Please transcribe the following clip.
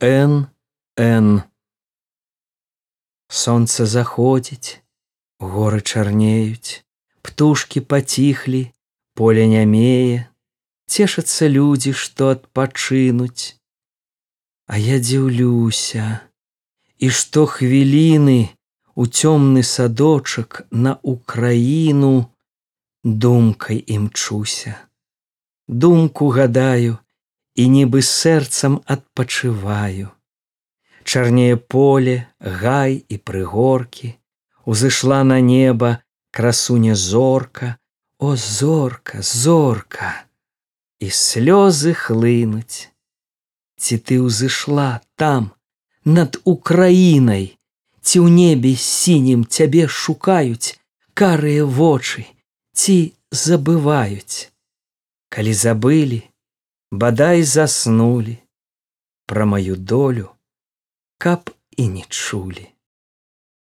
Н. Н. Сонце заходзіць, горы чарнеюць, птушки паціхлі, поле нямее, цешацца людзі, што адпачынуць. А я дзіўлюся, і што хвіліны у цёмны садочак на Украіну думкай імчуся. Думку гадаю і нібы сэрцам адпачываю. Чарнее поле, гай і прыгоркі, Узышла на неба красуня зорка, О зорка, зорка, І слёзы хлынуць. Ці ты ўзышла там, над Украінай, Ці ў небе сінім цябе шукаюць карыя вочы, ці забываюць. Калі забылі, бадай заснулі, Пра маю долю, каб і не чулі.